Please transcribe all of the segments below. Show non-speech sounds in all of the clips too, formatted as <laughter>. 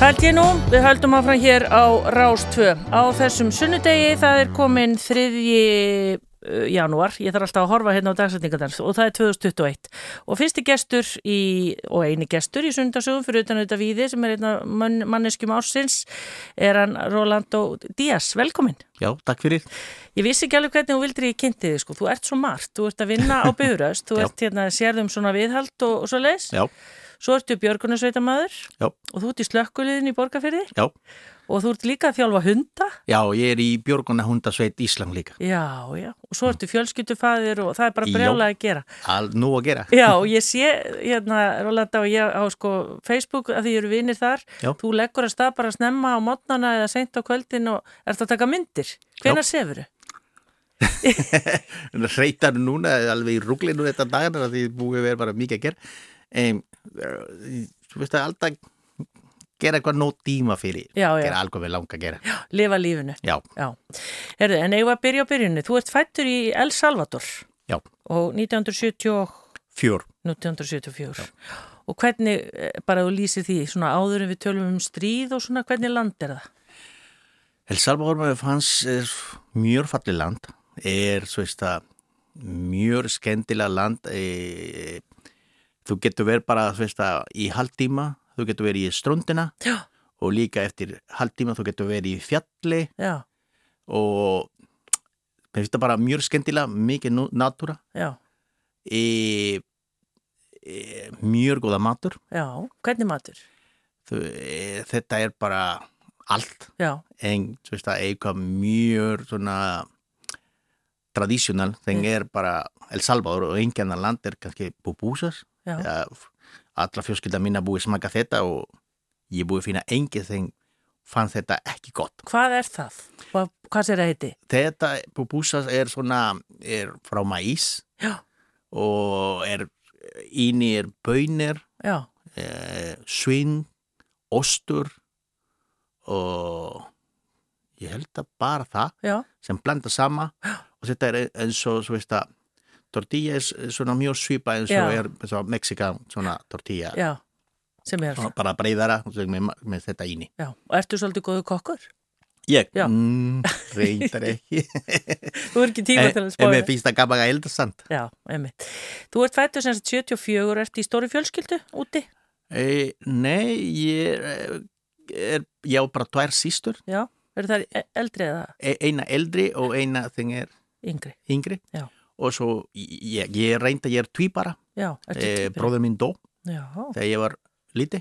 Hald ég nú, við höldum áfram hér á Rás 2. Á þessum sunnudegi það er komin 3. Uh, janúar, ég þarf alltaf að horfa hérna á dagsetningadans og það er 2021 og fyrsti gestur í, og eini gestur í sundarsögum fyrir utan auðvitað víði sem er einna mann, manneskjum ársins er hann Rolando Díaz, velkomin Já, takk fyrir. Ég vissi ekki alveg hvernig þú vildir í kynntiði sko, þú ert svo margt, þú ert að vinna á <laughs> byrjast þú ert hérna sérðum svona viðhald og, og svo leis Já Svo ertu björgunarsveitamæður og þú ert í slökkuliðin í borgarferði Já. og þú ert líka að þjálfa hunda. Já, ég er í björgunahundasveit Ísland líka. Já, já, og svo ertu fjölskyttufæðir og það er bara brjálega að gera. All, nú að gera. Já, og ég sé, hérna, Rolanda og ég á sko Facebook að því eru vinir þar, Já. þú leggur að stað bara snemma á mótnana eða seint á kvöldin og ert að taka myndir. Hvenær sefur þau? <laughs> Hreytar núna, alveg í rúglinu þetta dagana því búið verið bara mikið að gera. Um, þú veist að alltaf gera eitthvað nót tíma fyrir. Já, já. Gera alveg langa að gera. Já. Lifa lífinu. Herðu, en eigum að byrja á byrjunni. Þú ert fættur í El Salvador og 1970 og fjör. 1974 og hvernig, eh, bara þú lýsir því svona áður en við tölum um stríð og svona hvernig land er það? El Salvador fanns er mjög fallið land. Er, svo veist að, mjög skemmtilega land. E, þú getur verið bara, þú veist í haldtíma. Þú getur verið í ströndina. Já. Og líka eftir haldtíma þú getur verið í fjalli. Já, og mér finnst það bara mjög skemmtilega, mikið já, e, e, mjög góða matur já, hvernig matur? Þau, e, þetta er bara allt Já, en þú veist eitthvað mjög svona tradísjonal, þeim er bara El Salvador og annar land er kannski pupusas já, ja, alla fjölskylda mín að búið smaka þetta og ég búið finna engið þeim fann þetta ekki gott. Hvað er það? Hvað, hvað sér það heiti? Þetta pupusas er svona, er frá maís Já, og er, íni er bönir, já, eh, svinn, ostur og ég held að bara það já, sem blanda sama og þetta er eins og, svo veist að, tortilla er svona mjög svipa eins og Já. er og Mexikan svona tortilla, já, sem er, Svona bara breyðara og með, með þetta íni. já, og ertu svolítið góðu kokkur? Ég, Já. mm, reyndar <laughs> ekki, Þú er ekki tíma en til að en spója. mér finnst það gaman að elda samt. Já, einmitt. Þú ert fættur sem sagt 74, ert í stóri fjölskyldu úti? E, nei, ég er, er, ég á bara tvær sístur, Já, eru það e- eldri eða e- eina eldri og eina þeim er yngri? yngri Já. Og svo ég, ég reynda, ég er ertu e, tvíburi? bróður minn dó Já, þegar ég var liti,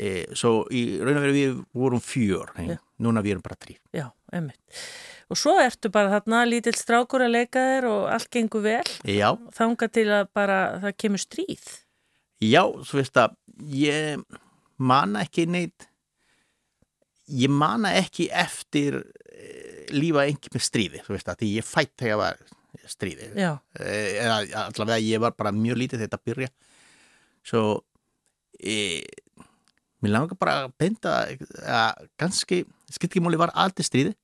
e, svo í raun og veru við vorum fjör, Já. núna við erum bara trí. já, einmitt. Og svo ertu bara þarna lítill strákur að leika þér og allt gengur vel. Já, Þanga til að bara það kemur stríð. já, svo veist að ég mana ekki neitt, ég mana ekki eftir e, lífa engi með stríði, þú veist að því ég fætt þegar ég var stríði. Eh, eða allavega ég var bara mjög lítið þetta að byrja svo e, mér langar bara að benda að kannski skiptikimóli var aldrei stríði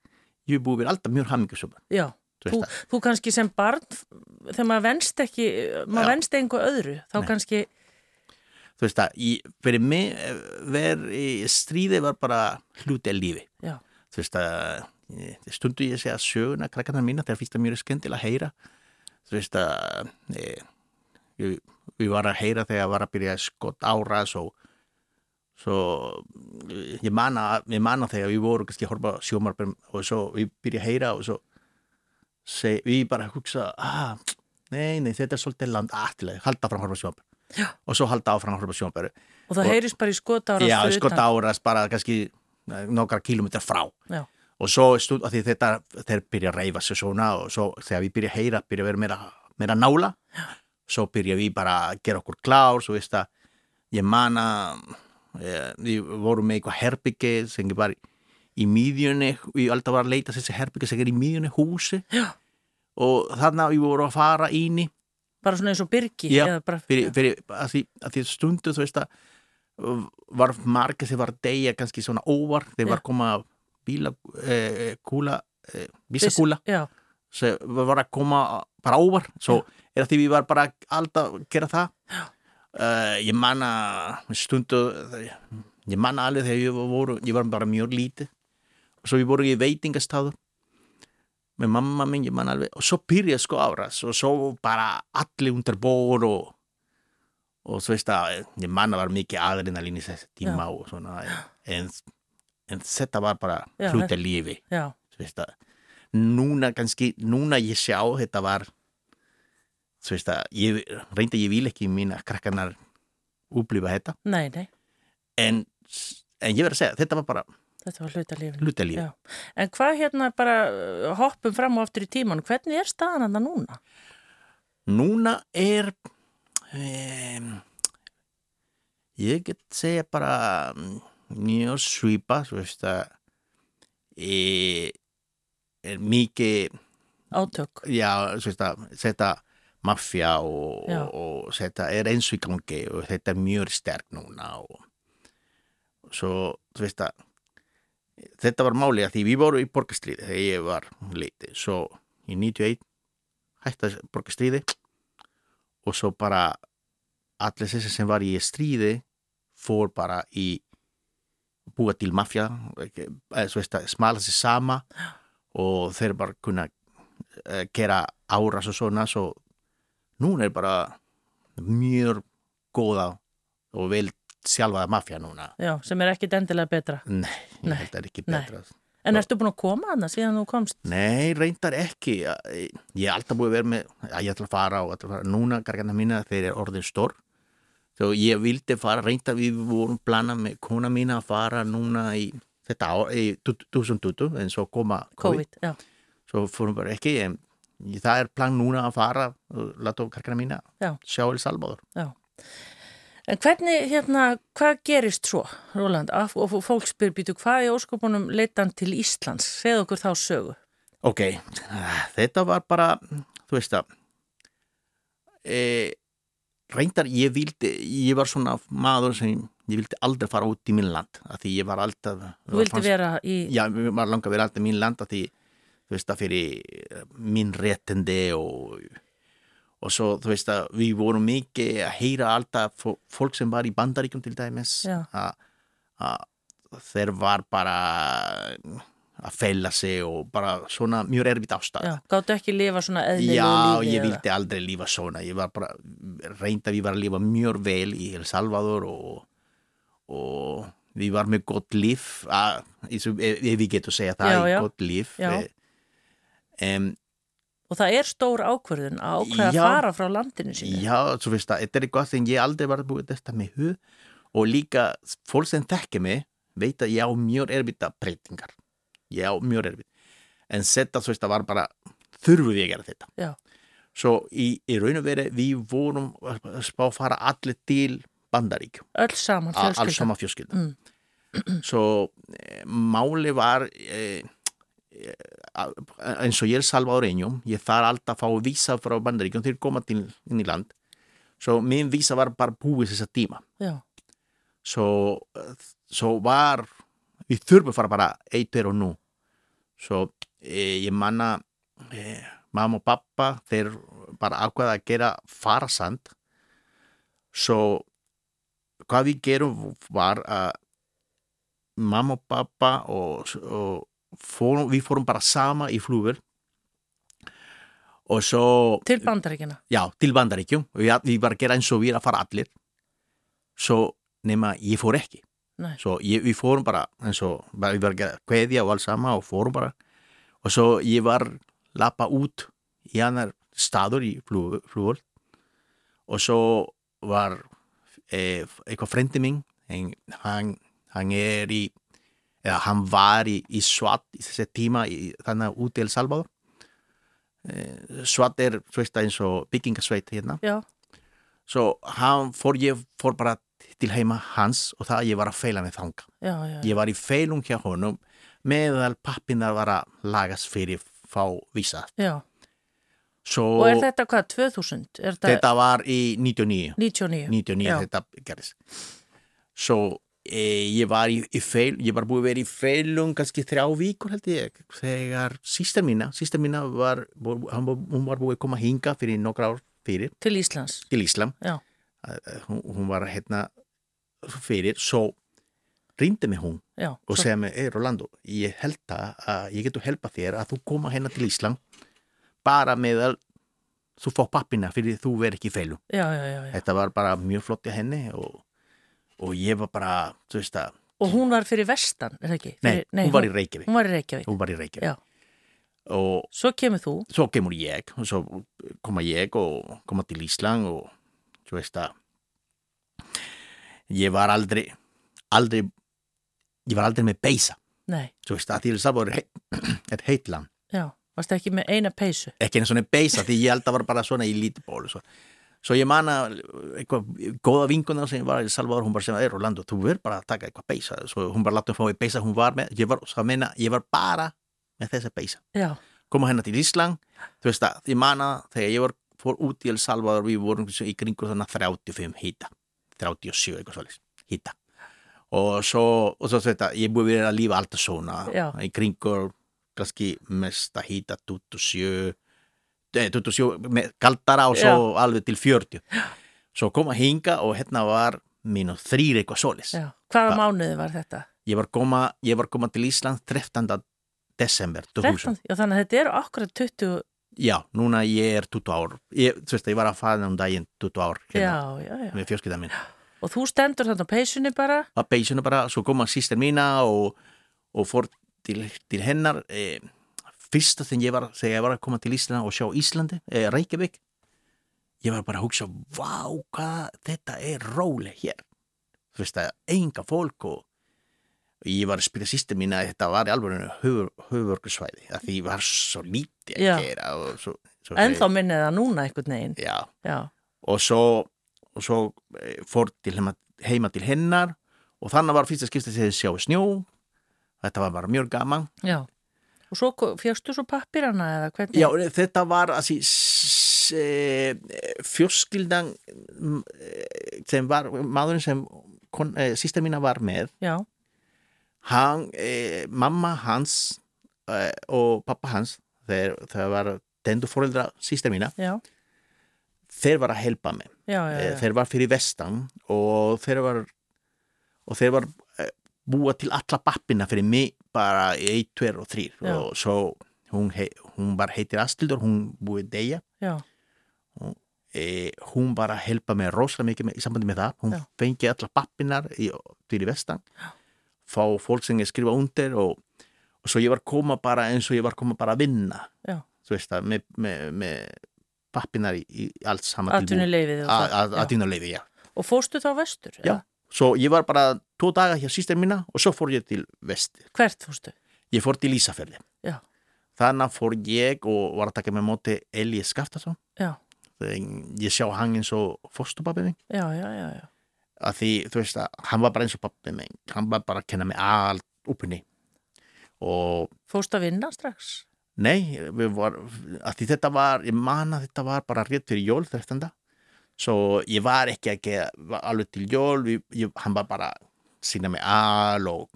ég búið verið alltaf mjög hammingjusum já. Þú Þú, kannski sem barn, þegar maður venst ekki, maður venst einhver öðru, þá Nei. kannski, þú veist að í, fyrir mig eh, ver í stríði var bara hluti af lífi. Já, þú veist að stundu ég segja söguna krakkarnar mína þegar finnst það mjög skemmtilega að heyra. Þú veist að e, við, við var að heyra þegar var að byrja skott áras og svo eh, ég manna, manna þegar við vorum kannski að horfa á sjómarbyrm og svo við byrja að heyra og svo seg, við bara hugsa ah, nei, nei, þetta er svolítið land aftilega, halda að horfa Já. og svo halda áfram að horfa á sjómarbyrm og það heyrist bara í skotára Já, skott áras bara kannski eh, nokkra kílómetrar frá. Já. Og svo stund að því þetta þeir byrja að reyfa sig svona og svo þegar við byrja að heyra byrja að vera meira, meira nála svo byrja við bara að gera okkur klár svo veist að ég mana eh, við vorum með eitthvað herbyggi sem var í, í miðjunni við alltaf var að leita þessi herbyggi sem er í miðjunni húsi Já. og þannig að við vorum að fara íni bara svona eins og byrgi. Já, bara, fyrir, fyrir að, því, að því stundu þú veist að var margir sem var að deyja kannski svona óvar Já. var koma bíla eh, kúla, eh, vísakúla sem var að koma bara óvar svo er að því við var bara alltaf að gera það. Uh, ég manna stundu ég man alveg þegar ég var, ég var bara mjög lítið. Og svo ég voru í veitingastáður með mamma minn, ég man alveg. Og svo byrjaði sko áras og svo bara allir undir bór og og svo veist að ég man að var mikið adrenalín í þessi tíma og svona en, en þetta var bara Já, hluta lífi að núna kannski, núna ég sjá þetta var að ég reyndi ég vil ekki mín að krakkarnar upplifa þetta nei, nei, en, en ég verð að segja, þetta var bara þetta var hluta lífin. hluta lífi Já. En hvað hérna bara uh, hoppum fram og aftur í tíman, hvernig er staðan hann núna? núna er um, ég get segja bara mm, mjög svipa er mikið Átök. já, setja maffja og, og, þetta er eins og í gangi og þetta er mjög sterk núna og, svo, að þetta var máli að því við vorum í borgarstríði þegar ég var liti svo í 91 hætti að borgarstríði og svo bara allir þessi sem var í stríði fór bara í búa til mafja að smala sig sama og þeir bara kunna uh, gera áras og svona svo núna er bara mjög góða og vel sjálfaða mafja núna Já, sem er ekkit endilega betra. nei, Nei, að það er ekki nei. betra En Já. ertu búin að koma hana síðan þú komst? Nei, reyndar ekki. Ég er alltaf búið að vera með að ég ætla að fara og ætla að fara. Núna, gargana mína, þeir eru orðin stór. Svo ég vildi fara, reyndar við vorum planað með kona mína að fara núna í þetta ár, í 2020, en svo koma COVID. COVID. Svo fórum bara ekki, en það er plan núna að fara og láta gargana mína Já. sjá El Salvador. Já. En hvernig, hérna, hvað gerist svo, Róland? Og fólk spyr býtu, hvað í óskopunum leitan til Íslands? Segð okkur þá sögu. Ok, þetta var bara, þú veist að, e, reyndar ég vildi, ég var svona maður sem ég vildi aldrei fara út í mín land, af því ég var alltaf... Þú vildi vera í... Já, mér var langa að vera alltaf í mín land, af því, þú veist að fyrir eh, mín réttindi og, og svo, þú veist að við vorum mikið að heyra alltaf fó- fólk sem var í bandaríkjum til dæmis, að þeir var bara að feila sig og bara svona mjög erfitt ástæð Já, gáttu ekki lifa svona eðlilegu Já, lífi? ég eða? vildi aldrei lífa svona ég var bara, reynda við var að lífa mjög vel í El Salvador og, og við var með gott líf að, og- ef við getum segja það, Já, já. gott líf Já. um, Og það er stór ákvörðun að ákveða að Já. fara frá landinu sínu. Já, svo veist það, þetta er eitthvað sem ég aldrei var búið þetta með hug og líka fólk sem þekki mig veit að ég á mjög erfitt breytingar ég á mjög erfitt. En þetta, svo veist það var bara þurfu við að gera þetta. Já. svo í, í raun og veri við vorum að spá að fara allir til Bandarík Öll saman fjölskylda Mm. svo e, máli var e, e, eins og ég er salvadoreñum ég þarf alltaf að fá vísa frá Bandaríkjum til að koma til inn í land. Svo minn vísa var bara búið þessa tíma. Já, svo, svo var við þurfum að fara bara eitt er og nú svo e, ég manna e, mamma og pappa þeir bara ákveða að gera farasand. Svo hvað við gerum var að mamma og pappa og, og fórum, við fórum bara sama í flúver og svo til bandaríkina. já, til bandaríkjum. Við, við var að gera eins og við að fara allir. Svo nema ég fór ekki Nei. svo ég, við fórum bara eins og við var að kveðja og alls sama og fórum bara. Og svo ég var lappa út í annar staður í flú- flugvöld og svo var e, eitthvað frendi minn en hann, hann er í eða hann var í, í SWAT í þessi tíma í, þannig út í El Salvador. E, SWAT er svo veist eins og byggingasveit hérna. Já, svo hann fór ég fór bara til heima hans og það ég var að feila með þanga já, já. ég var í feilum hjá honum meðal pappinar var að lagast fyrir fá vísa já. svo Og er þetta hvað, 2000? Er þetta, þetta var í 99 99? 99 Já. þetta gerist svo e, ég var í, í feil ég var búið að vera í feilum kannski þrjá víkur held ég þegar sísta mína, sísta mína var hún var búið að koma hinga fyrir nokkra ár fyrir Til Íslands? til Íslam Já. Hún, hún var hérna fyrir svo rýndi mig hún já, og segja mig, ei Rolando, ég held að, að ég getur helpa þér að þú koma hérna til Ísland bara með að þú fá pappina fyrir þú verð ekki í feilum. já, já. Þetta var bara mjög flott í henni og, og ég var bara, þú veist að, Og hún var fyrir vestan, er það ekki? nei, Fyrir, hún var í Reykjavík. hún var í Reykjavík. Var í Reykjavík. Og Svo kemur þú, svo kemur ég og svo koma ég og koma til Ísland og þú veist að ég var aldrei aldrei ég var aldrei með beisa nei, þú veist að því að það var eitt heitt land. Já, varst ekki með eina peysu? ekki einu svona beisa því ég að var bara svona í lítið ból svo. svo ég man að eitthvað góða vinkuna sem var í Salvador hún bara sem er Orlando, þú verður bara að taka eitthvað beisa svo hún bara láta hún fá í beisa hún var með ég var, að meina, ég var bara með þessa beisa Já, koma hérna til Ísland þú veist að ég man að þegar ég var fór út í El Salvador við vorum í kringur þannig 35 hýta 37 eitthvað svolítið hýta og svo, og svo þetta, ég búið verið að lífa alltaf svona Já. í kringur kannski mesta hýta 27 eh, 27 með kaldara og svo alveg til 40 svo koma hinga og hérna var mínu þrýr eitthvað já. Hvaða Hva- mánuði var þetta? ég var koma, ég var koma til Ísland 13. desember 2000 13? Já, þannig að þetta eru akkurat 20, Já, núna ég er 20 ár. Ég, þú veist, ég var að fara um daginn 20 ár já, hérna já, já. með fjölskylda minn. Og þú stendur þarna á peysunni bara, Að beysinu bara, svo koma sýstir mína og, og fór til, til hennar. E, fyrsta þegar ég var, þegar ég var að koma til Íslanda og sjá Íslandi, e, Reykjavík, ég var bara að hugsa, vá, hvað þetta er róleg hér. Þú veist, að enga fólk og ég var að spyrja sýstir mína að þetta var í alveg höfurkursvæði, að því var svo lítið að gera svo, svo en þá minnið það núna einhvern veginn. Já, Já, og svo, og svo eh, fór til heima, heima til hennar og þannig var fyrsta skipta þegar sjá snjó. Þetta var bara mjög gaman. Já. Og svo fjöxtu svo pappirana eða hvernig? já, þetta var eh, fjölskyldan mm, eh, sem var maðurinn sem eh, sýsta mína var með Já, hann, eh, mamma hans eh, og pappa hans þeir, það var tendu fóreldra sýsta mína já, þeir var að helpa mig. Já, já, Eh, já. þeir var fyrir vestan og þeir var og þeir var eh, búa til alla bappina fyrir mig bara í 1, 2 og 3 Já. og svo hún, hei, hún bara heitir Astildur, hún búið degja já. e, hún bara helpa mig rosalega mikið með, í sambandi með það, hún fengi alla pappinar fyrir vestan fá fólk sem ég skrifa undir og, og svo ég var koma bara eins og ég var koma bara að vinna veist með, með, með pappinar í, í allt saman og það. Já. Já Og fóstu þá vestur? Já. eða? Svo ég var bara tvo daga hjá sýstir mína og svo fór ég til vesti. Hvert fóstu? Ég fór til Ísafjörði. Þannig fór ég og var að taka með móti Eli Skaftason. Ég sjá hann eins og fórstupappi minn. já, já, já, já. Að því, þú veist að, hann var bara eins og pappi minn. Hann var bara að kenna mig allt uppinni. Og Fóstu að vinna strax? nei, við var, að því þetta var, ég man að þetta var bara rétt fyrir jól 13. Svo ég var ekki gera alveg til jól, við, ég, hann var bara að sína mig al og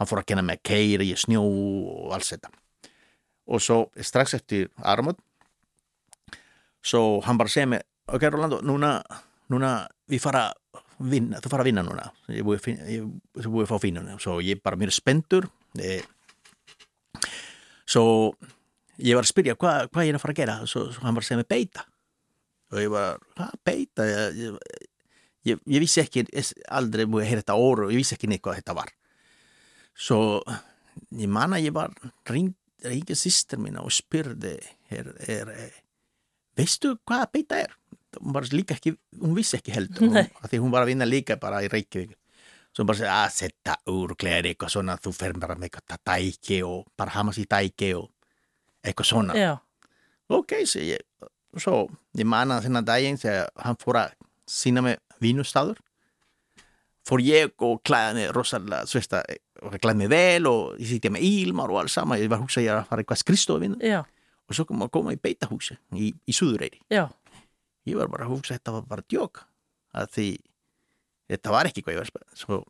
hann fór að kenna mig að keira í snjó og alls þetta. Og svo strax eftir Aramot, svo hann bara segja mig, ok Rolando, núna, núna við fara vinna, þú fara að vinna núna, ég búið, ég, ég búið að fá finnunni, svo ég bara mér spendur, eh, svo ég var að spyrja hvað hva ég er að fara að gera, svo, svo hann bara segja mig beita. Og ég var, hvað beita, ég, ég, ég, ég vissi ekki aldrei múið að heyra þetta orð og ég vissi ekki neitt hvað þetta var. Svo ég man að ég var ringið sýstir mína og spyrði er, er, veistu hvað beita er hún var líka ekki, hún vissi ekki heldur. Hún, af því hún var að vinna líka bara í Reykjavík. Svo hún bara segja að setja úrgleðir eitthvað svona, þú fer bara með eitthvað dæki og bara hamas í dæki og eitthvað svona. Já, ok, segi ég. Svo ég man að þennan daginn þegar hann fór að sína með vínustadur fór ég og klæða mig rosalega, að og klæða mig vel og ég sýtti með ílmar og alls sama, ég var að hugsa að ég er að fara eitthvað já, og svo kom að koma í beitahúsi í, í Suðureyri. Já, ég var bara að hugsa þetta var bara djók að því þetta var ekki hvað ég var svo,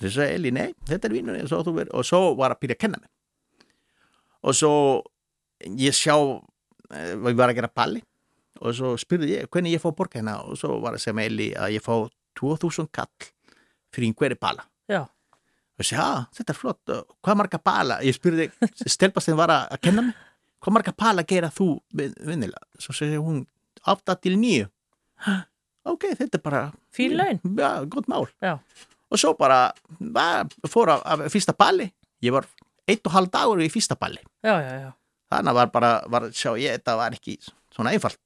þess að Eli, nei, þetta er vinnunni og og svo var að byrja að kenna mig og svo ég sjá eh, ég var að gera palli. Og svo spyrði ég hvernig ég fá borga hérna? Og svo var að segja með Eli að ég fá 2000 kall fyrir einhverju palla já, og ég segi, já, þetta er flott. Hvað marga pala, ég spurði <laughs> stelpastinn var að kenna mig hvað marga pala gera þú vin- vinnilega? Svo segi hún, 8 til 9 ok, þetta er bara Fín laun. já, gott mál. Já. og svo bara var, fór af fyrsta palli ég var eitt og halv dagur í fyrsta palli Já, já, þannig var bara, var, sjá ég, þetta var ekki svona einfalt.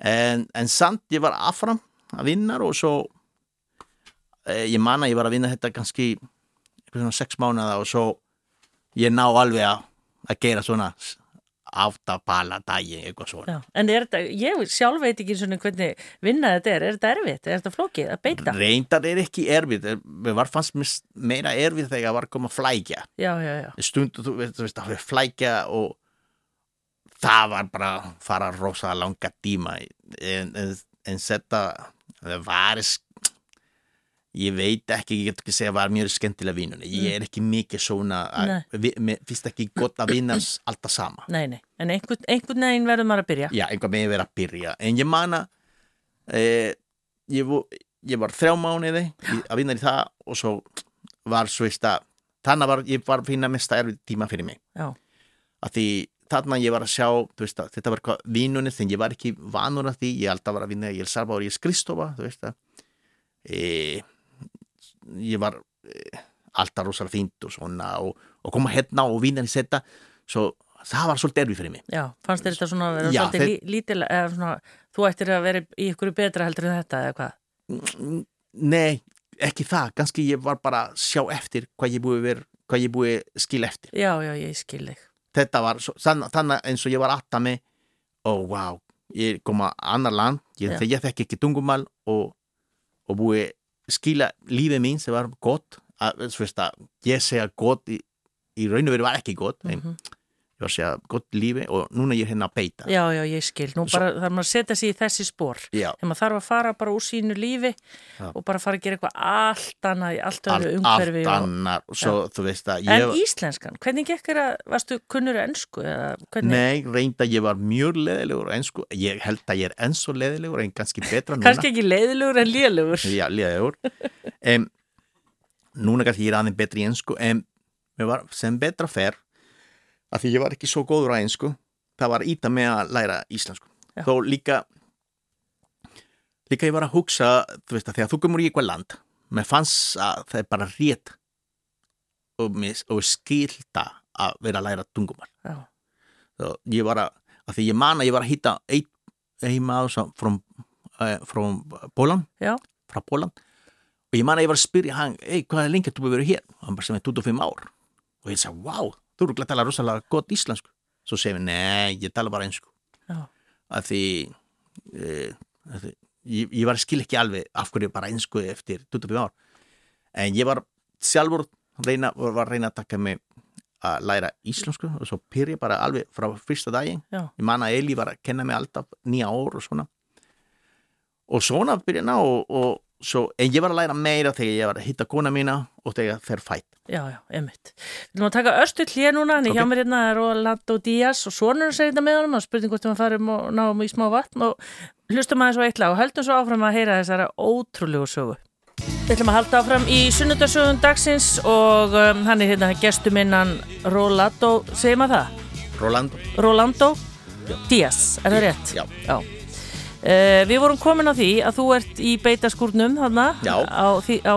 En, en samt ég var affram að vinna og svo eh, ég man að ég var að vinna þetta kannski eitthvað svona sex mánuða og svo ég ná alveg að, að gera svona áttapala dagi, eitthvað svona. Já, en er þetta, ég sjálf veit ekki svona hvernig vinna þetta er, er þetta erfitt, er þetta flókið að beita? reyndar er ekki erfið mér var fannst meira erfið þegar var að koma að flækja. Já, já, já, stundu, þú veist, þú veist að flækja og það var bara að fara rosa langa tíma en, en, en þetta það var sk- ég veit ekki, ég get ekki segja var mjög skemmtilega vinnunni, ég er ekki mikið svona mér finnst ekki gott að vinna <clears throat> alltaf sama, nei, nei, en einhvern, einhvern veginn verður maður að byrja. já, einhvað með verið að byrja. En ég mana eh, ég, ég var þrjá mánuði að vinna í það og svo var svo veist að þannig var ég var að finna mesta erfið tíma fyrir mig. Já, að því þarna ég var að sjá veist að þetta var hvað vinnunni þegar ég var ekki vanur að því, ég alltaf var að vinna í El Salvador í Skristofa, þú veist að e, ég var e, alltaf rosalega fínt og svona og, og koma hérna og vinna í þetta svo það var svolítið erfið fyrir mig já, fannst þér þetta svona Já, þeir- lí, eða svona, þú ættir að vera í ykkur betra heldur en þetta eða hvað? nei, ekki það, kannski ég var bara að sjá eftir hvað ég búið ver, hvað ég búið skil eftir Já, já, ég skil þig. þetta var þannig eins og ég var atta mig og wow, ég kom að annar land ég, ég þekki ekki tungumál og, og búið skila lífið mín sem var gott að, veist að ég segja gott í, í raun og veru var ekki gott en Mhm. Ég var að segja gott lífi og núna ég er hérna að beita Já, já, ég skil. Nú Svo- bara þarf maður að setja sig í þessi spór. Þegar maður þarf að fara bara úr sínu lífi Já. og bara fara að gera eitthvað allt annað í allt allt, öðru allt umhverfi. og- annar og svo þú veist að En ég íslenskan, hvernig gekk þér að, varstu kunnur ennsku eða hvernig? Nei, reynda ég var mjög leðilegur en sko, ég held að ég er enn svo leðilegur en kannski betra núna Kannski ekki leiðilegur en lélugur. Já, leðilegur um, Núna kannski ég er aðeins betri en mér var sem betra fer að því ég var ekki svo góður á ensku það var íta með að læra íslensku. Já. þó líka líka ég var að hugsa þú veist að þegar þú komur í eitthvað land mér fannst að það er bara rétt og, og skilta að vera að læra tungumál. Så ég var að, að því ég man að ég var að hitta einn heima frá, uh, frá Pólan, já, frá Pólan og ég man að ég var að spyrja hann, ei, hvað er lengi að þú hefur verið hér? Og hann bara sem er 25 ár. Og ég sagði, wow, þú eru að tala rosalega gott íslensku. Svo segir við, nei, ég tala bara einsku að því, e, að því ég, ég var skil ekki alveg af hverju bara einsku eftir 25 ár. En ég var sjálfur reyna, var reyna að taka mig að læra íslensku og svo pyr ég bara alveg frá fyrsta daginn. Já, ég man að Eli var að kenna mig alltaf nýja ár og svona. Og svona byrja ná og, og svo, en ég var að læra meira þegar ég var að hitta kona mína og þegar þeir fætt já, já, einmitt. Við viljum að taka östu hlýja núna, en Ok. hjá mér hérna er Rolando Díaz og sonur segir þetta með honum og spurning hvort við farum og náum í smá vatn og hlustum aðeins á eitt lag og höldum svo áfram að heyra þessara ótrúlegu sögu. Við ætlum að halda áfram í sunnudasögun dagsins og um, hann er hérna gestur minnan Rolando, segir maður það? Rolando Rolando Díaz, er það rétt? Já. Já. Uh, við vorum komin á því að þú ert í beitaskúrnum þarna Já. á, því, á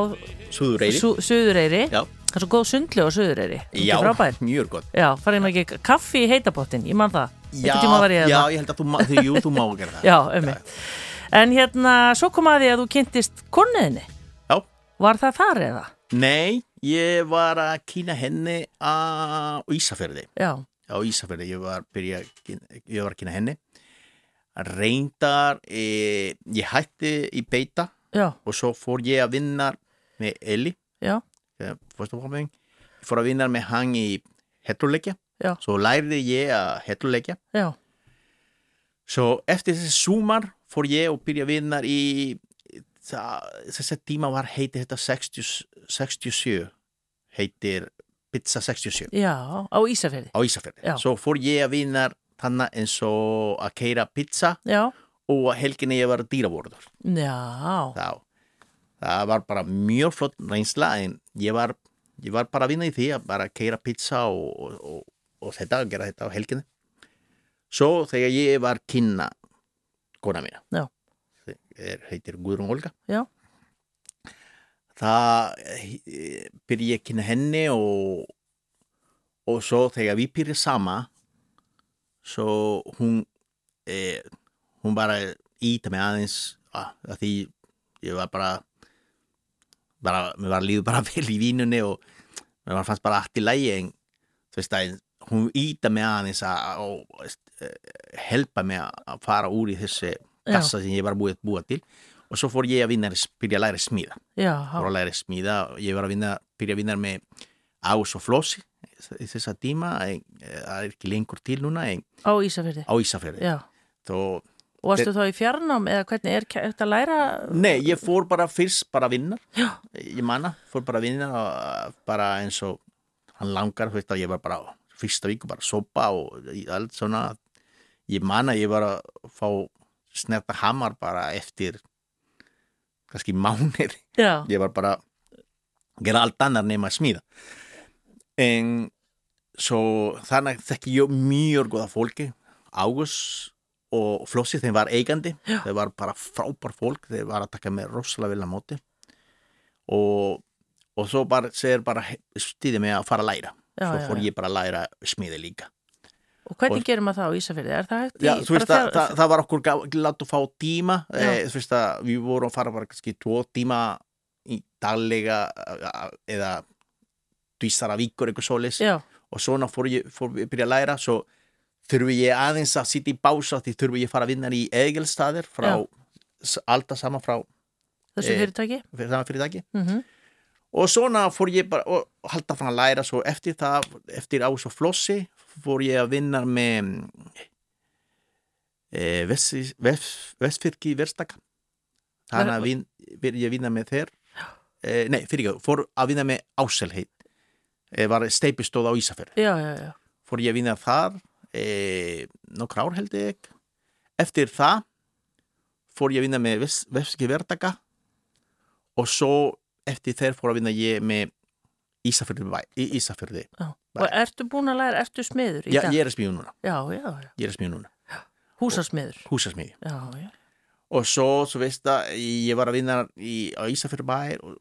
Suðureyri Su Suðureyri. Já, Það er svo góð sundlu á Suðureyri. já mjög gott Já, farið maður ekki kaffi í heitapottin, ég man það. já, ég já, ég held að þú, því, jú, þú má gera <laughs> það Já, ummitt. En hérna, svo kom að því að þú kynntist konniðinni. Já. Var það þar eða? Nei, ég var að kýna henni á Ísafjörði Já, á Ísafjörði, ég var, byrja, ég var að kynna henni reyndar e, ég hætti í beita já, og svo fór ég að vinna með Eli. Fór að vinna með hann í hetluleikja svo lærði ég að hetluleikja svo eftir þessi sumar fór ég og byrja að vinna í þessi tíma var heiti þetta 60, 67 heitir Pizza 67 já, á Ísafjörði. svo fór ég að vinna þannig eins og að keira pizza Já, og helginni ég var dýravörður já, þá það var bara mjög flott reynsla en ég var ég var bara að vinna í því að bara keira pizza og, og, og, og þetta, gera þetta á helginni. Svo þegar ég var kynna kona mína Já. er, heitir Guðrún Olga. Já. það eh, byrja ég að kynna henni og og svo þegar við byrja sama svo hún eh, hún bara íta mig aðeins að, að því ég var bara bara, mér var líður bara <laughs> vel í vínunni og mér var fannst bara allt í lægi en þú veist að hún íta mig aðeins að og, eh, helpa mig að fara úr í þessi kassa sem ég var búið að búa til. Og svo fór ég að vinna, byrja að læra smíða. Já, fór að læra smíða og ég var að vinna, byrja að vinna með ás og flósi þessa tíma eh, það er ekki lengur til núna en á Ísafjörði. á Ísafjörði. Þó, Og varstu þá í fjarnám eða hvernig er þetta að læra? nei, ég fór bara fyrst bara að vinna Já. ég manna, fór bara að vinna og bara eins og hann langar, veist að ég var bara fyrsta viku bara sopa og allt svona ég manna, ég var að fá snerta hamar bara eftir kannski mánir Já. ég var bara gera allt annar nema að smíða en svo þannig þekki ég mjög góða fólki. Ágúst og Flossi þeim var eigandi. Já. þeir var bara frábær fólk. Þeir var að taka með rosalega vilja móti. Og, og svo bara segir bara stýði mig að fara að læra. Já, svo fór ég bara að læra smíði líka. Og hvernig Og- gerir maður það á Ísafjörði? Er það hægt. Já, þú veist að það, það var okkur látt að fá tíma. Eh, þú veist að við vorum að fara bara kannski tvo tíma í daglega eh, eða tvísara vikur eitthvað svoleiðis. Já, og svona fór ég, fór ég að byrja að læra svo þurfi ég aðeins að sitja í bása því þurfi ég fara að vinna í Egilstaðir frá Já. alltaf sama frá þessu Eh, fyrirtæki? fyrir sama fyrirtæki. Mm og svona fór ég bara og halda fann að læra svo eftir það eftir ás og flossi fór ég að vinna með e, vestfyrki verstaka. Þannig að vin, að vinna með þeir. E, nei, fyrir ekki, fór að vinna með áselheit e, var steipistóð á Ísafjörð Já, já, já. fór ég að vinna þar e, nokkur ár held ég eftir það fór ég að vinna með vestfyrki verstaka og svo eftir þeir fór að vinna ég með Ísafjörði Ísafjörði. Og ertu búin að læra, ertu smiður í Já, ég er smíða núna, Já, já, já. ég er smíða núna Húsasmiður. já. og svo, svo veist að ég var að vinna í, á Ísafjörði bæ og,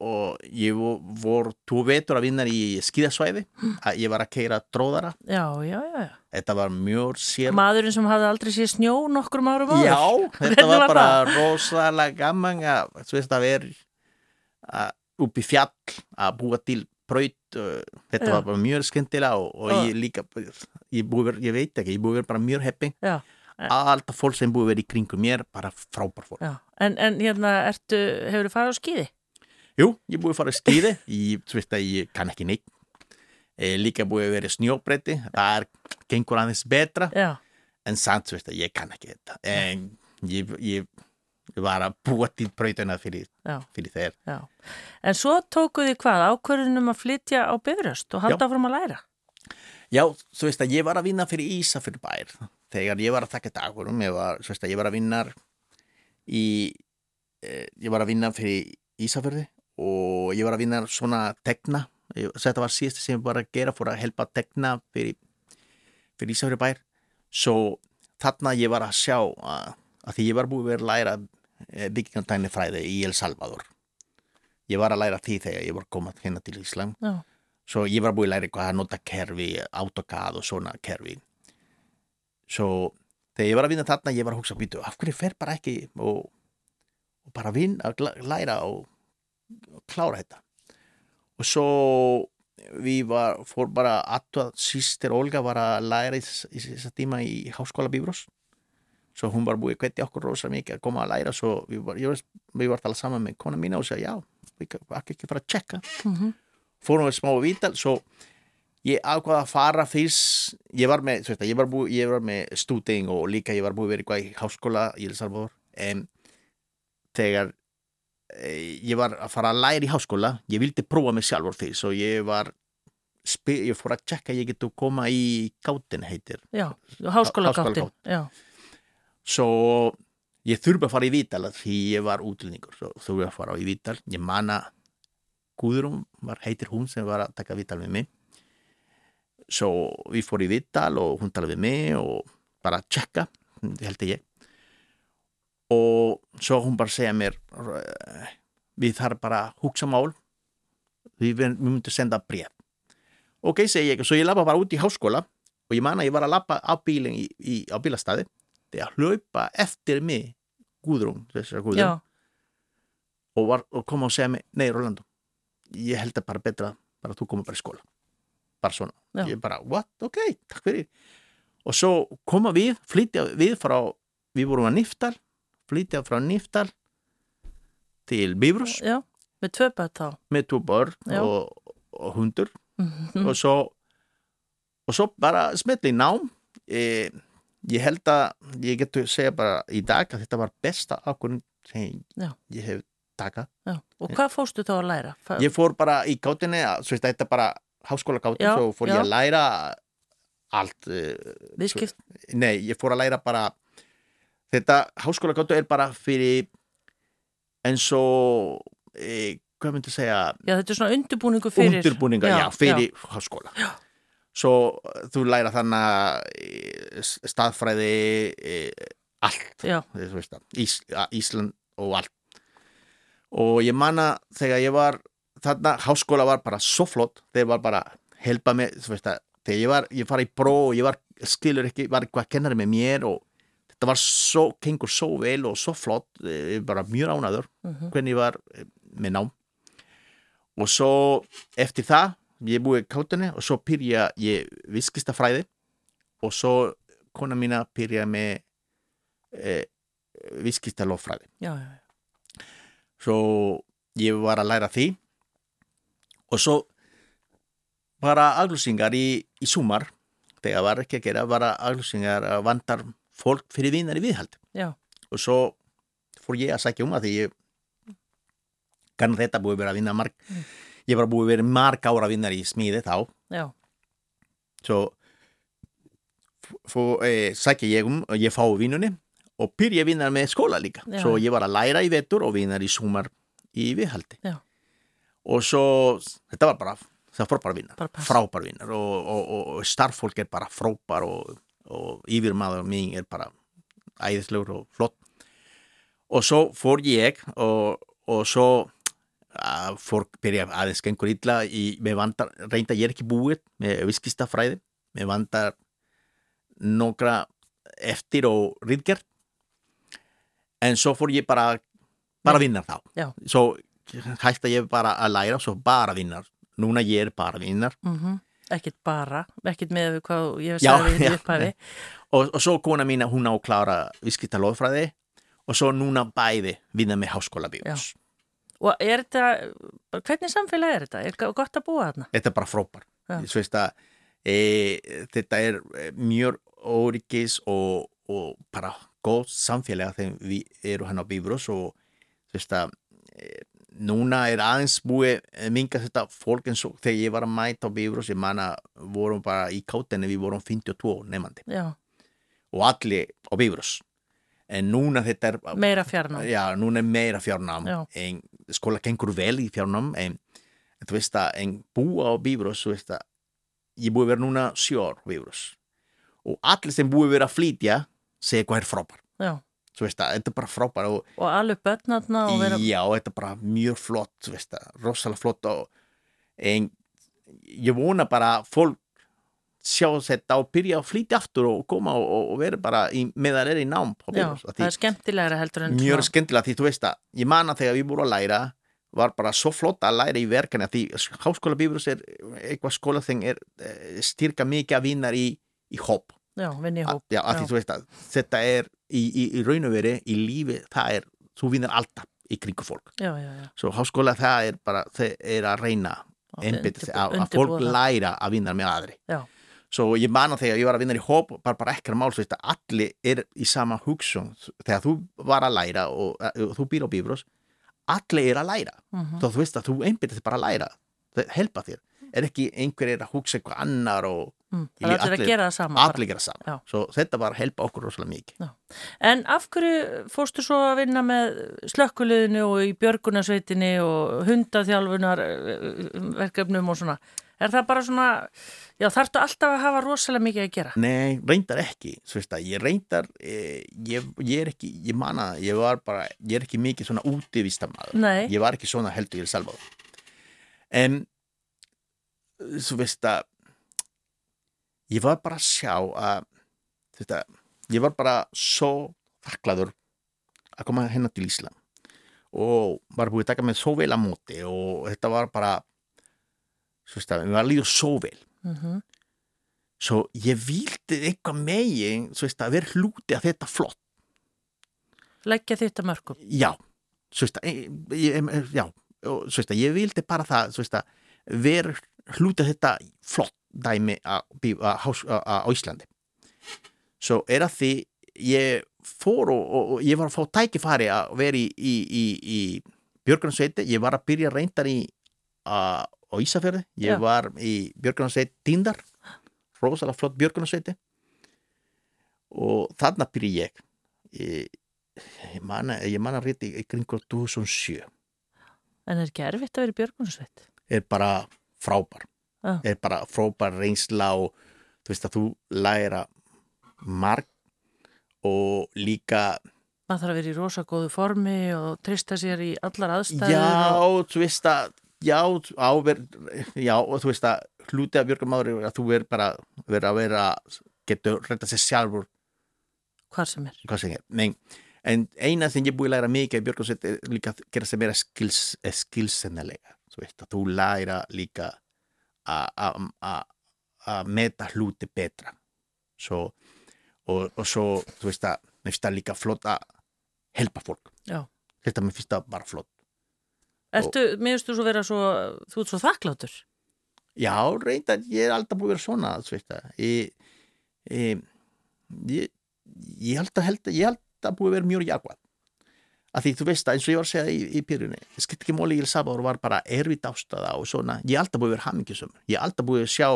og ég vo- vor tvo vetur að vinna í skíðasvæði að ég var að keira tróðara Já, já, já. já. þetta var mjög sér Maðurinn sem hafði aldrei séð snjó nokkrum árum áður. Já, <laughs> þetta var bara rosalega gaman að, þú veist, að vera upp í fjall að búa til braut uh, þetta Já. var bara mjög skemmtilega og, og ég líka ég, búi, ver- ég veit ekki, ég búi verið bara mjög heppi Já. alltaf fólk sem búi verið í kringum mér bara frábær fólk. En, en hérna, ertu, hefur þú farið á skíði? Jú, ég búi að fara að skýði ég, þú veist að ég kann ekki neitt e, líka búi að vera snjóbreyti það er, gengur aðeins betra. Já. en samt, þú veist að ég kann ekki þetta. En ég, ég, ég var að búa til brautina fyrir, fyrir þeir Já. En svo tókuð þið hvað? Ákvörðunum að flytja á Bifröst og halda áfram að læra? Já, þú veist að ég var að vinna fyrir Ísafjörð bær. Þegar ég var að taka dagurum ég var, þú veist ég var að vinna í eh, ég var að vinna fyrir Ísafjörði og ég var að vinna svona tekna Ég- þetta var síðast sem ég var að gera fyrir að helpa að tekna fyrir, fyrir Ísafjörði bær svo þarna ég var að sjá að, að því ég var búið að vera að læra byggingantækni fræði í El Salvador ég var að læra því þegar ég var komað hérna til Ísland Já. Svo ég var búið að læra eitthvað að nota kerfi, AutoCAD og svona kerfi. Svo þegar ég var að vinna þarna, ég var að hugsa, býtu, af hverju fer bara ekki og, og bara vinna, að læra og klára þetta. Og svo við var, fór bara að sýstir Olga var að læra í þess- í þessa tíma í Háskóla Bíbrós. Svo hún var búið að hvetja okkur rosa mikið að koma að læra, svo við var, ég var, við var að tala saman með kona mína og segja, já, við kan ekki fara að tjekka Mm fórum við smá vítal. Svo ég ákvaða að fara fyrst ég var með, þú veist, ég var, búi, ég var með stúding og líka ég var búið verið eitthvað í háskóla í El Salvador. En þegar e, ég var að fara að læra í háskóla ég vildi prófa mig sjálfur fyrst og ég var ég fór að tjekka ég getur koma í gátin heitir Já, háskólagáttin. Háskólagáttin. Já. svo ég þurfa að fara í vítal því ég var útlendingur svo þurfa að fara í vítal ég manna Guðrún var heitir hún sem var að taka viðtal við mig svo við fór í viðtal og hún talaði við mig og bara tjekka, held ég og svo hún bara segja mér eh, við þarf bara að hugsa mál. Við, myndum senda bref ok, segi ég, svo ég lappa bara út í háskóla og ég man að ég var að lappa á bílinn í, í, á bílastæði. Þegar hlaupa eftir mig Guðrún, Guðrún og, var, og kom og segja mig, nei Rolando ég held að bara betra bara þú komur bara í skóla. Bara svona, Já. ég bara, what, ok, takk fyrir. Og svo koma við flytja við frá, við vorum að Niftal flytja frá Niftal til Bifrus já, með tvö bætt þá með tvo börn og, og hundur Mhm. og svo og svo bara smetli nám e, ég held að ég getur segja bara í dag að þetta var besta ákvörðin sem Já. ég hef takað já. og hvað fórstu þá að læra? Fa- ég fór bara í gátinni svo þetta er bara háskóla gátin svo fór ég að læra allt uh, viðskipt, nei, ég fór að læra bara þetta háskóla gátin er bara fyrir eins og e, hvað myndi segja? Já þetta er svona undirbúningu fyrir undirbúninga, já, fyrir háskóla. Já. svo uh, þú læra þannig eh, staðfræði eh, allt já, veist Ís, Ísland og allt. Og ég manna þegar ég var þarna, háskóla var bara svo flott þeir var bara helpa mig veist þegar ég var, ég fara í bró og ég var skilur ekki, var eitthvað kennari með mér og þetta var svo, kengur svo vel og svo flott, eh, var bara mjög ránaður Mhm. hvernig ég var eh, með nám og svo eftir það, ég búið í kátunni og svo pyrja ég viskistafræði og svo kona mína pyrja með eh, viskistalofræði já, já, já. svo ég var að læra því og svo bara aglusingar í, í sumar þegar var ekki að gera bara aglusingar að vantar fólk fyrir vinar í viðhald Já. og svo fór ég að sækja um að því ég kann þetta búið vera að vinna marg Mm. ég var búið vera marg ára að vinna í smíði þá já, svo fór, e, sækja ég um og ég fá vinnunni og byrja að vinna með skóla líka Já. svo ég var að læra í vetur og vinna í sumar í viðhaldi Já. og svo þetta var bara það var bara vinnar, frábær vinnar og, og, og starffólk er bara frábær og, og yfirmaður mín er bara æðislegur og flott. Og svo fór ég og, og svo að fólk byrja aðeins gengur illa reynda ég er ekki búið með viskistafræði, með vandar nokkra eftir og riðgerð en svo fór ég bara bara vinnar þá. Já. svo hætta ég bara að læra svo bara vinnar, núna ég er bara vinnar. Mm ekkit bara ekkit með hvað ég sagði þetta upphæfi og, og svo kona mín hún á klára viskistalóðfræði og svo núna bæði vinna með háskóla bíós og er þetta, hvernig samfélag er þetta? er gott að búa þarna? þetta er bara að, e, þetta er e, mjög óryggis og, og bara góð samfélag þegar við erum hann á Bíbrós og þú veist að e, núna er aðeins búið minga þetta fólk eins og þegar ég var að mæta á Bíbrós ég manna vorum bara í kátinni við vorum 52 nefandi Já, og allir á Bíbrós en núna þetta er meira fjarnám. Já, núna er meira fjárnám Já. en skóla gengur vel í fjárnám en, en þú veist að en búa á Bíbrós, þú veist að ég búið vera núna ár á Bíbrós og allir sem búið vera að flytja segja hvað er frábær Já, þú veist að þetta er bara frábær og og alveg börnarna og vera já, þetta er bara mjög flott þú veist að, rosalega flott og en ég vona bara að fólk sjá þetta og byrja að flytja aftur og koma og, og, vera bara í, meðan er í nám Já, það er skemmtilegra heldur en mjög skemmtilega því þú veist að ég man að þegar við vorum að læra var bara svo flott að læra í verkefni að því háskóla Bíbrus er eitthvað skóla er eh, styrka mikið að vinna í, í hóp. Já, í hóp já, að því veist að þetta er í, í, í raun og veri í lífi það er, þú vinnar alltaf í kringu fólk. Já, já, já. Svo háskóla það er bara, það er að reyna sig að, að fólk læra að vinna með aðri. Svo ég man að þegar ég var að vinna í hóp bara, bara ekkert mál, svo veist að allir er í sama hugsun, þegar þú var að læra og, og þú býr á Bíbrós allir er að læra. Mhm. þá þú veist að þú einbyttir þig bara að læra það helpa þér. Er ekki einhver er að hugsa eitthvað annar og Mm, Ég það er allir að gera það sama. allir gera saman Já. svo þetta var að helpa okkur rosalega mikið En af hverju fórstu svo að vinna með slökkuliðinu og í björgunarsveitinni og hundaþjálfunar eh, verkefnum og svona? Er það bara svona, já þarftu alltaf að hafa rosalega mikið að gera? Nei, reyndar ekki, svo veist að ég reyndar, eh, ég, ég er ekki, ég manna, ég var bara, ég er ekki mikið svona útivistamæður, Nei, ég var ekki svona heldur í El Salvador. En, svo veist að, ég var bara að sjá að, að, ég var bara svo þakklaður að koma hérna til Ísland og var búið að taka mig svo vel að móti og þetta var bara, svo veist að, mér var að líða svo vel. mm Svo ég vildi eitthvað megin, að vera hluti að þetta flott. leggja þetta mörgum. Já, svo veist að, ég, ég, já, og svo veist að ég vildi bara það, vera hluti að þetta flott dæmi á, á, á, Íslandi. Svo er að því ég fór og, og, og ég var að fá tækifæri að vera í, í, í, í Björgunarsveiti, ég var að byrja reyndar í á, á Ísafjörði, ég Já. var í Björgunarsveiti Tindar, rosalega flott Björgunarsveiti. Og þarna byrja ég. Ég, ég man rétti í kringur 2007 En er ekki erfitt að vera í björgunarsveit? er bara frábær Já. er bara frábær reynsla og þú veist að þú læra marg og líka maður þarf að vera í rosa góðu formi og trista sér í allar aðstæður já, og... þú veist að já, áver, já, og þú veist að hluti af björgumáður er að þú verður bara vera að vera getur reynda sér sjálfur. Hvar sem er. Hvað sem er, nei. En eina sem ég búið að læra mikið í björgunsveit er líka að gera sem meira eh, skillsennilega þú veist að þú læra líka að- að að- að meta hluti betra svo, og, og svo þú veist að mér finnst það líka flott að helpa fólk Já. þetta mér finnst það bara flott Ertu, mér finnst þú svo vera svo þú ert svo þakklátur Já, reyndar, ég er alltaf búið að vera svona, veist það. Ég, ég, ég, ég held að, held, ég held að búið að vera mjög jákvæð. Af því þú veist það, eins og ég var að segja í, í pyrjunni, skipt ekki móli í El Salvador var bara erfitt ástæða og svona. Ég er alltaf búið að vera hamingjusum. Ég er alltaf búið að sjá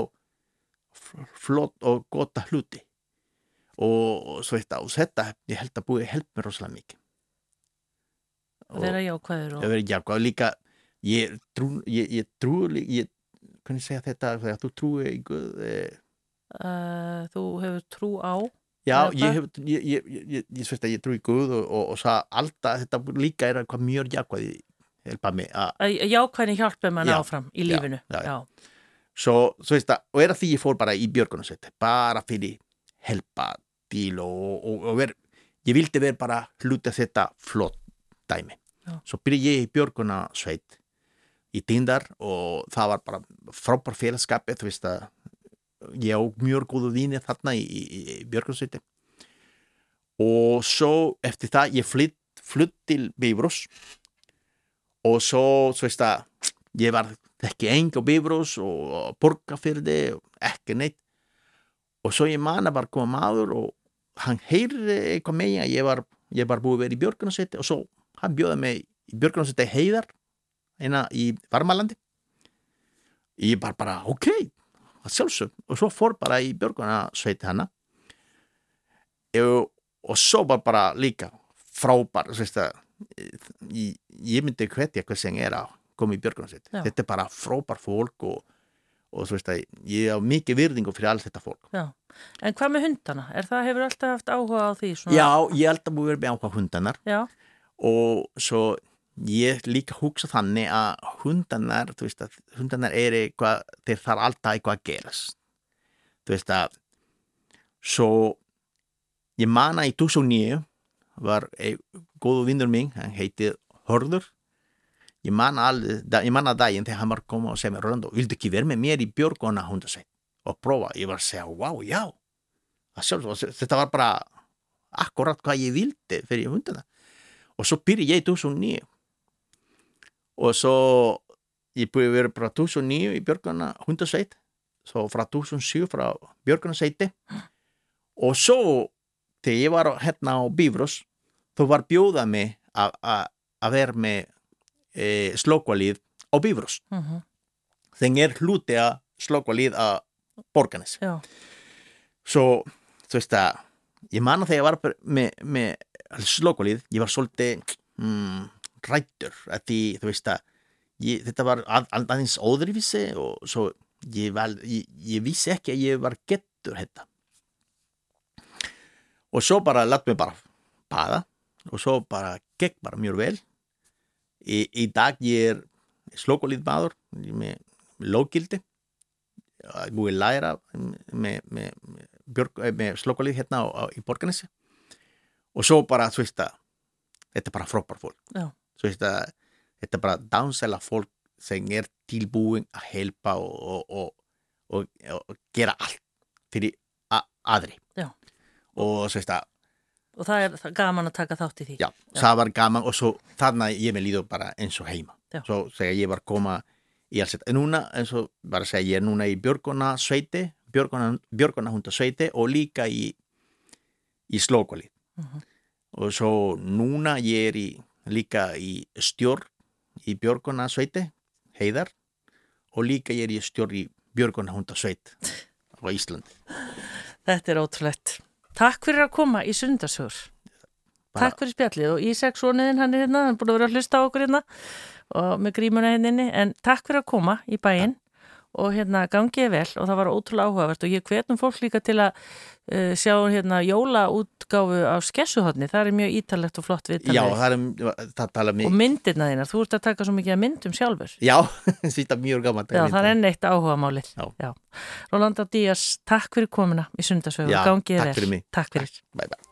flott og gota hluti. Og, og það, og þetta, ég held að búið að helpa mér rosalega mikið. að vera jákvæður og Ég verið jákvæð og líka, ég trú, ég, ég trú, ég, hvernig segja þetta, þú trúi Guð, eh, uh, þú hefur trú á Já, ég hef, ég, ég, ég, ég, ég, ég, ég trú í Guð og, og, og það alltaf, þetta líka er eitthvað mjög jákvæði helpa mig að, að jákvæðin hjálpa mann áfram í lífinu já, já. já. svo, svo veist það, og er að því ég fór bara í björgunarsveit, bara fyrir helpa til og, og, ver, ég vildi vera bara hluti að þetta flott dæmi. Svo byrja ég í björgunarsveit í Tindar og það var bara frábær félagskapi, þú veist að ég á mjög góðu víni þarna í, í, í björgunarsveiti og svo eftir það ég flytt, flytt til Bifrós. Og svo, svo veist að ég var ekki engi á Bifrós og borgarfyrði og ekki neitt. Og svo ég man að bara koma maður og hann heyrði eitthvað með ég ég var, ég var búið að vera í Björgunarsveiti og svo hann bjóði mig í Björgunarsveiti heiðar eina í Varmalandi. Ég bara bara ok að sjálfsög og svo fór bara í Björgunarsveiti hana og, og svo var bara líka frábær ég, ég myndi hvetja hvað sem er að koma í Björgunarsveit Já. þetta er bara frábær fólk og, og veist ég á mikið virðingu fyrir alls þetta fólk Já. En hvað með hundana? Er það hefur alltaf haft áhuga á því? Svona? já, ég held að búið verið með áhuga hundanar Já, og svo ég líka hugsa þannig að hundanar þú veist að hundanar er eitthvað þeir þarf alltaf eitthvað að gerast. Þú veist að svo ég mana í 2009 var ein góðu vinnur minn, hann heitir Hörður. Ég man alveg, da- ég man daginn þegar hann var koma og segja mér Röndó, vildu ekki vera með mér í Björgona hundasveit og prófa, ég var að segja, wow, já. Sjálf, þetta var bara akkurat hvað ég vildi fyrir hundana. Og svo byrja ég í 2009 og svo ég búið að vera bara 2009 í Björgana hundasveit. Svo frá 2007 frá Björgana sveiti og svo þegar ég var hérna á Bífrós þú var bjóðað mig að- vera með e, slókvalið á Bífrós uh þegar er hluti að slókvalið að Borganes já, svo, þú veist að ég man að þegar ég var með, með slókolið, ég var svolítið mm, rættur því, þú veist að ég, þetta var að, að, aðeins óðrivísi og svo ég, val, ég, ég vissi ekki að ég var getur þetta og svo bara latt mig bara baða og svo bara gekk bara mjög vel. Í, í dag ég er slókolið maður með, lógildi búið læra með, með, með, eh, með slókolið hérna á, á, í Borganesi og svo bara, þú veist að þetta er bara frábær fólk. Já. Þú veist að þetta bara dánsæla fólk sem er tilbúin að helpa og, og, og, og, gera allt fyrir aðri Já. og veist að og það er gaman að taka þátt í því Já, það var gaman og svo þarna ég með líður bara eins og heima. Já. Svo þegar ég var koma í alls þetta. En núna, eins og bara segja, ég er núna í Björgona sveiti, Björgona, Björgona hunda sveiti og líka í, í slókoli. Mhm. Og svo núna ég er í, líka í stjórn í Björgona sveiti, heiðar, og líka ég er í stjórn í Björgona hunda sveit á Íslandi. Þetta er ótrúlegt. Takk fyrir að koma í sundarsögur. Bara- Takk fyrir spjallið og Ísak svoniðin hann er hérna, hann er búin að vera að hlusta á okkur hérna og með grímuna henninni en takk fyrir að koma í bæinn og hérna gangið vel og það var ótrúlega áhugavert og ég hvetum fólk líka til að uh, sjá hérna jólaútgáfu af skessuhotni, það er mjög ítalegt og flott Já, viðtalið það, er, það tala og mig. myndirna þínar, þú ert að taka svo mikið að myndum sjálfur. Já, <laughs> þetta er mjög gaman. Já, það er enn eitt áhugamálið. Já. Rolanda Díaz, takk fyrir komuna í sundarsögu Já, og gangið takk vel. fyrir mig. Takk fyrir. Bye bye.